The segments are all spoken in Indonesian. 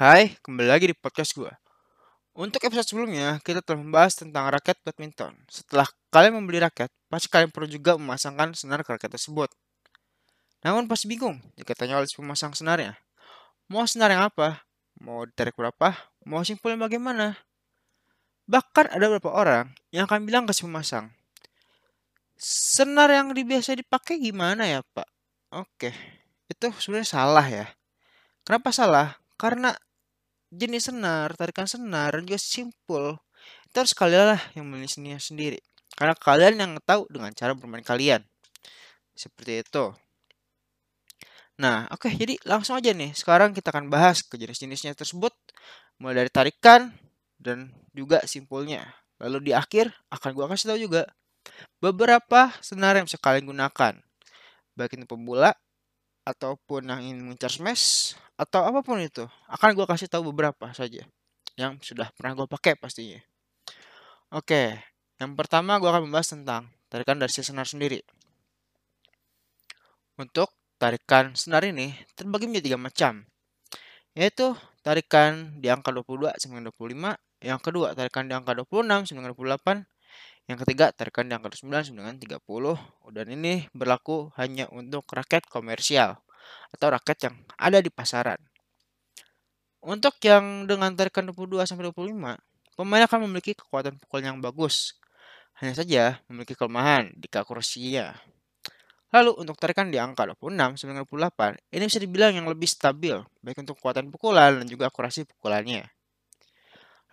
Hai, kembali lagi di podcast gue. Untuk episode sebelumnya, kita telah membahas tentang raket badminton. Setelah kalian membeli raket, pasti kalian perlu juga memasangkan senar ke raket tersebut. Namun pasti bingung jika tanya oleh pemasang senarnya. Mau senar yang apa? Mau ditarik berapa? Mau simpulnya bagaimana? Bahkan ada beberapa orang yang akan bilang ke si pemasang, senar yang biasa dipakai gimana ya pak? Oke, itu sebenarnya salah ya. Kenapa salah? Karena jenis senar, tarikan senar, dan juga simpul. Itu harus kalian lah yang memilihnya sendiri. Karena kalian yang tahu dengan cara bermain kalian. Seperti itu. Nah, oke, jadi langsung aja nih. Sekarang kita akan bahas ke jenis-jenisnya tersebut. Mulai dari tarikan dan juga simpulnya. Lalu di akhir akan gua kasih tahu juga beberapa senar yang bisa kalian gunakan. Baik itu pemula ataupun yang ingin mengincar smash atau apa pun itu akan gue kasih tahu beberapa saja yang sudah pernah gue pakai pastinya. Oke yang pertama gue akan membahas tentang tarikan dari senar sendiri. Untuk tarikan senar ini terbagi menjadi tiga macam yaitu tarikan di angka 22 sampai 25 yang kedua tarikan di angka 26 sampai 28 yang ketiga, tarikan di angka 9 dengan 30 dan ini berlaku hanya untuk raket komersial atau raket yang ada di pasaran. Untuk yang dengan tarikan 22 sampai 25, pemain akan memiliki kekuatan pukul yang bagus. Hanya saja memiliki kelemahan di akurasinya. Lalu untuk tarikan di angka 26 sampai 28, ini bisa dibilang yang lebih stabil, baik untuk kekuatan pukulan dan juga akurasi pukulannya.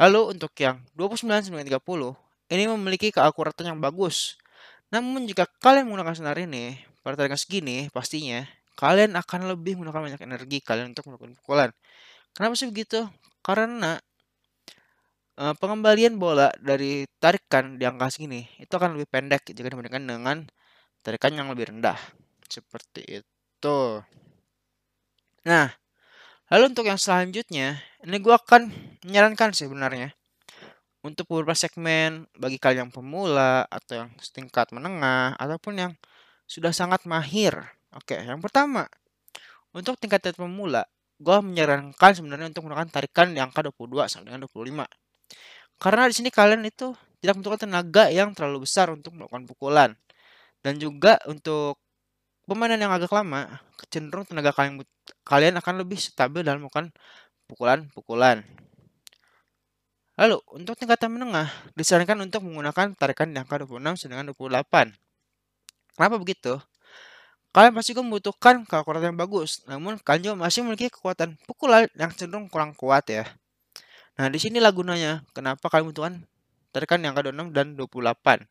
Lalu untuk yang 29 sampai 30, ini memiliki keakuratan yang bagus. Namun jika kalian menggunakan senar ini pada tarikan segini, pastinya kalian akan lebih menggunakan banyak energi kalian untuk melakukan pukulan. Kenapa sih begitu? Karena uh, pengembalian bola dari tarikan di angka segini itu akan lebih pendek jika dibandingkan dengan tarikan yang lebih rendah. Seperti itu. Nah, lalu untuk yang selanjutnya, ini gue akan menyarankan sebenarnya untuk beberapa segmen bagi kalian yang pemula atau yang setingkat menengah ataupun yang sudah sangat mahir. Oke, yang pertama, untuk tingkat pemula, gue menyarankan sebenarnya untuk menggunakan tarikan di angka 22 sampai dengan 25. Karena di sini kalian itu tidak membutuhkan tenaga yang terlalu besar untuk melakukan pukulan. Dan juga untuk pemainan yang agak lama, cenderung tenaga kalian kalian akan lebih stabil dalam melakukan pukulan-pukulan. Lalu, untuk tingkatan menengah, disarankan untuk menggunakan tarikan di angka 26 dengan 28. Kenapa begitu? Kalian pasti membutuhkan kekuatan yang bagus, namun kalian juga masih memiliki kekuatan pukulan yang cenderung kurang kuat ya. Nah, di sini gunanya. Kenapa kalian membutuhkan tarikan yang angka 26 dan 28?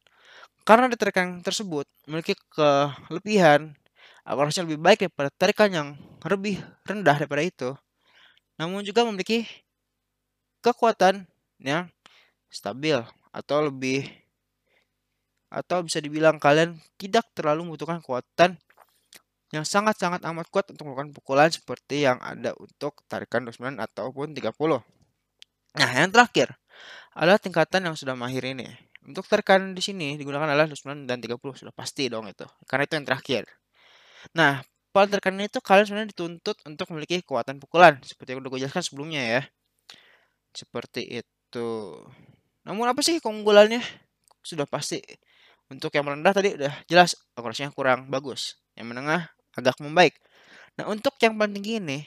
Karena di tarikan tersebut memiliki kelebihan akurasi lebih baik daripada tarikan yang lebih rendah daripada itu. Namun juga memiliki kekuatan yang stabil atau lebih atau bisa dibilang kalian tidak terlalu membutuhkan kekuatan yang sangat-sangat amat kuat untuk melakukan pukulan seperti yang ada untuk tarikan 29 ataupun 30. Nah, yang terakhir adalah tingkatan yang sudah mahir ini. Untuk tarikan di sini digunakan adalah 29 dan 30 sudah pasti dong itu. Karena itu yang terakhir. Nah, tarikan ini itu kalian sebenarnya dituntut untuk memiliki kekuatan pukulan seperti yang udah gue jelaskan sebelumnya ya. Seperti itu. Gitu. Namun apa sih keunggulannya? Sudah pasti. Untuk yang merendah tadi udah jelas akurasinya kurang bagus. Yang menengah agak membaik. Nah untuk yang paling tinggi ini,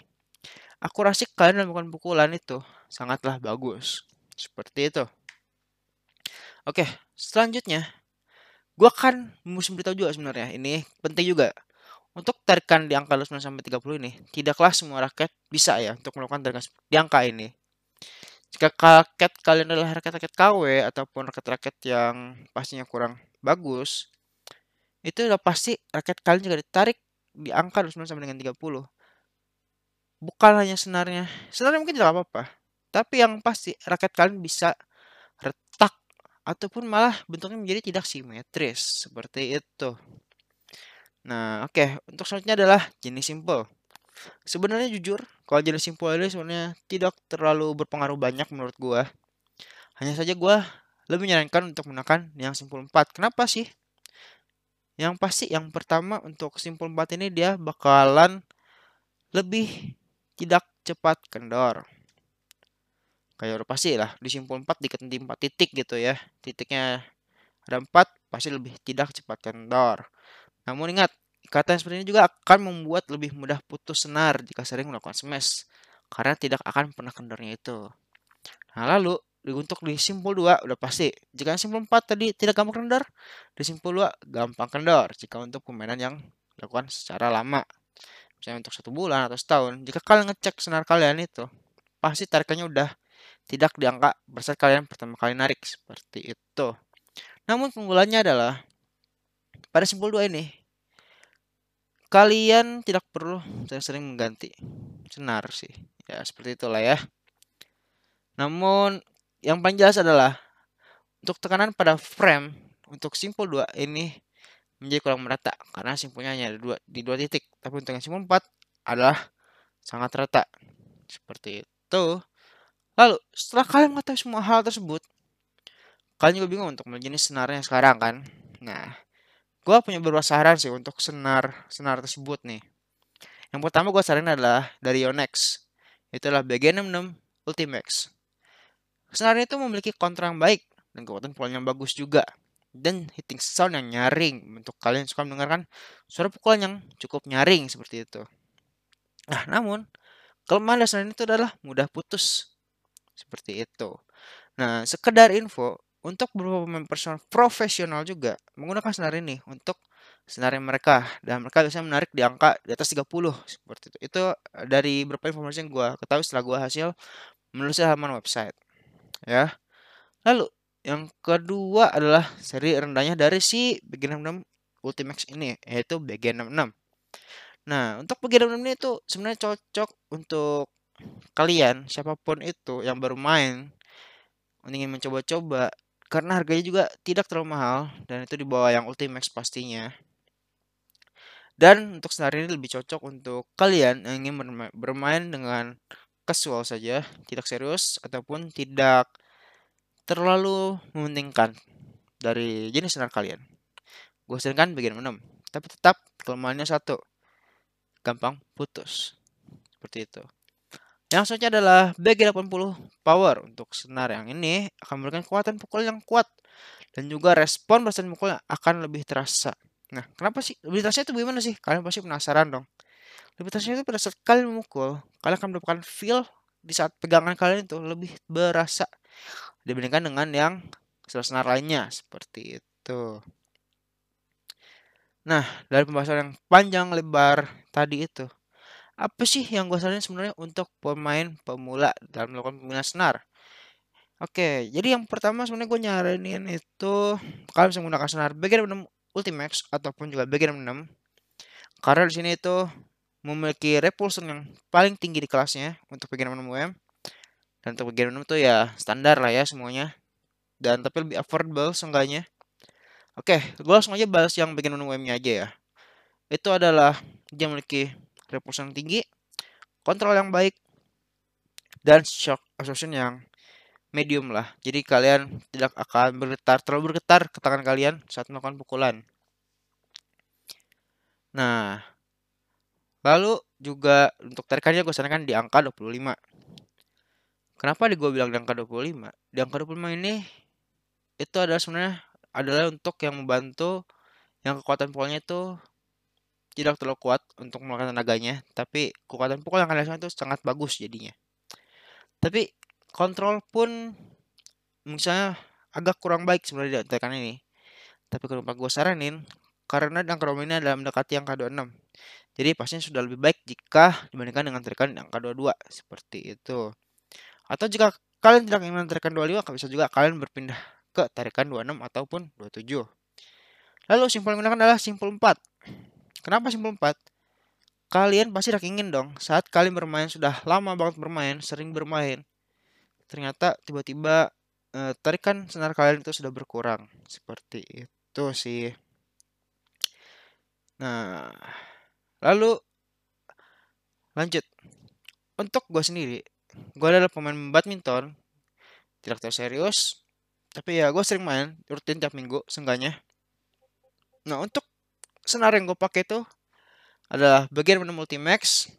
akurasi kalian melakukan pukulan itu sangatlah bagus. Seperti itu. Oke, selanjutnya gue akan mesti beritahu juga sebenarnya ini penting juga untuk tarikan di angka 29 sampai 30 ini tidaklah semua raket bisa ya untuk melakukan tarikan di angka ini jika raket kalian adalah raket-raket KW ataupun raket-raket yang pastinya kurang bagus, itu udah pasti raket kalian juga ditarik di angka 29 sampai dengan 30. Bukan hanya senarnya. Senarnya mungkin tidak apa-apa. Tapi yang pasti raket kalian bisa retak ataupun malah bentuknya menjadi tidak simetris seperti itu. Nah, oke, okay. untuk selanjutnya adalah jenis simple. Sebenarnya jujur, kalau jenis simpul ini sebenarnya tidak terlalu berpengaruh banyak menurut gua. Hanya saja gua lebih menyarankan untuk menggunakan yang simpul 4. Kenapa sih? Yang pasti yang pertama untuk simpul 4 ini dia bakalan lebih tidak cepat kendor. kayak udah pasti lah di simpul 4 diketik 4 titik gitu ya. Titiknya ada 4 pasti lebih tidak cepat kendor. Namun ingat, ikatan seperti ini juga akan membuat lebih mudah putus senar jika sering melakukan smash karena tidak akan pernah kendornya itu. Nah, lalu untuk di simpul 2 udah pasti. Jika simpul 4 tadi tidak gampang kendor, di simpul 2 gampang kendor jika untuk permainan yang dilakukan secara lama. Misalnya untuk satu bulan atau setahun. Jika kalian ngecek senar kalian itu, pasti tarikannya udah tidak diangkat bersaat kalian pertama kali narik seperti itu. Namun keunggulannya adalah pada simpul 2 ini kalian tidak perlu sering-sering mengganti senar sih. Ya, seperti itulah ya. Namun yang paling jelas adalah untuk tekanan pada frame untuk simpul 2 ini menjadi kurang merata karena simpulnya hanya ada dua, di dua titik. Tapi untuk yang simpul 4 adalah sangat rata. Seperti itu. Lalu setelah kalian mengetahui semua hal tersebut, kalian juga bingung untuk memilih jenis senarnya sekarang kan. Nah, gue punya beberapa saran sih untuk senar senar tersebut nih. Yang pertama gue saranin adalah dari Yonex. Itulah BG66 Ultimax. Senar itu memiliki kontra yang baik dan kekuatan pukulan yang bagus juga. Dan hitting sound yang nyaring untuk kalian suka mendengarkan suara pukulan yang cukup nyaring seperti itu. Nah, namun kelemahan dasar itu adalah mudah putus. Seperti itu. Nah, sekedar info, untuk beberapa pemain profesional juga menggunakan senar ini untuk senar mereka dan mereka bisa menarik di angka di atas 30 seperti itu. Itu dari beberapa informasi yang gue ketahui setelah gue hasil menulis halaman website. Ya. Lalu yang kedua adalah seri rendahnya dari si BG66 Ultimax ini yaitu BG66. Nah, untuk BG66 ini itu sebenarnya cocok untuk kalian siapa pun itu yang baru main ingin mencoba-coba karena harganya juga tidak terlalu mahal dan itu di bawah yang Ultimax pastinya. Dan untuk senar ini lebih cocok untuk kalian yang ingin bermain, dengan casual saja, tidak serius ataupun tidak terlalu mementingkan dari jenis senar kalian. Gue sarankan bagian 6, tapi tetap kelemahannya satu, gampang putus. Seperti itu. Yang selanjutnya adalah BG80 Power. Untuk senar yang ini akan memberikan kekuatan pukul yang kuat dan juga respon perasaan pukul akan lebih terasa. Nah, kenapa sih? Lebih terasa itu bagaimana sih? Kalian pasti penasaran dong. Lebih terasa itu pada saat kalian memukul, kalian akan mendapatkan feel di saat pegangan kalian itu lebih berasa dibandingkan dengan yang senar lainnya seperti itu. Nah, dari pembahasan yang panjang lebar tadi itu, apa sih yang gue saranin sebenarnya untuk pemain pemula dalam melakukan pemilihan senar? Oke, jadi yang pertama sebenarnya gue nyaranin itu kalian bisa menggunakan senar bagian 6 Ultimax ataupun juga bagian 6 karena di sini itu memiliki repulsion yang paling tinggi di kelasnya untuk bagian 6 UM dan untuk bagian 6 itu ya standar lah ya semuanya. Dan tapi lebih affordable seenggaknya. Oke gue langsung aja bahas yang bagian 6 UM nya aja ya. Itu adalah dia memiliki repulsion tinggi, kontrol yang baik, dan shock absorption yang medium lah. Jadi kalian tidak akan bergetar terlalu bergetar ke tangan kalian saat melakukan pukulan. Nah, lalu juga untuk tarikannya gue sarankan di angka 25. Kenapa di gue bilang di angka 25? Di angka 25 ini itu adalah sebenarnya adalah untuk yang membantu yang kekuatan pukulnya itu tidak terlalu kuat untuk melakukan tenaganya, tapi kekuatan pukul yang kalian itu sangat bagus jadinya. Tapi kontrol pun misalnya agak kurang baik sebenarnya di tekan ini. Tapi kenapa gue saranin? Karena angka ini adalah mendekati angka 26. Jadi pastinya sudah lebih baik jika dibandingkan dengan tarikan angka 22 seperti itu. Atau jika kalian tidak ingin tarikan 25, bisa juga kalian berpindah ke tarikan 26 ataupun 27. Lalu simpul menggunakan adalah simpul 4. Kenapa simpul 4? Kalian pasti ingin dong saat kalian bermain sudah lama banget bermain, sering bermain. Ternyata tiba-tiba eh, tarikan senar kalian itu sudah berkurang. Seperti itu sih. Nah, lalu lanjut. Untuk gue sendiri, gue adalah pemain badminton, tidak terlalu serius, tapi ya gue sering main rutin tiap minggu seenggaknya. Nah untuk senar yang gue pakai itu adalah bagian menu multimax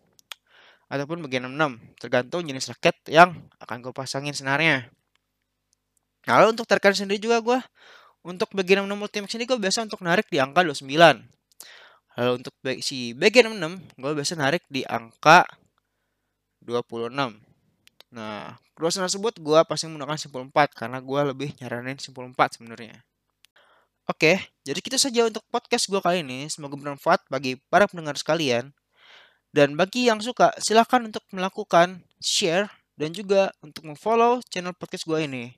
ataupun bagian 66, tergantung jenis raket yang akan gue pasangin senarnya. Nah, untuk tarikan sendiri juga gue untuk bagian 66 Ultimax ini gue biasa untuk narik di angka 29. Lalu untuk si bagian 66 gue biasa narik di angka 26. Nah, kedua senar tersebut gue pasti menggunakan simpul 4 karena gue lebih nyaranin simpul 4 sebenarnya. Oke, jadi kita saja untuk podcast gue kali ini. Semoga bermanfaat bagi para pendengar sekalian. Dan bagi yang suka, silahkan untuk melakukan share dan juga untuk memfollow channel podcast gue ini.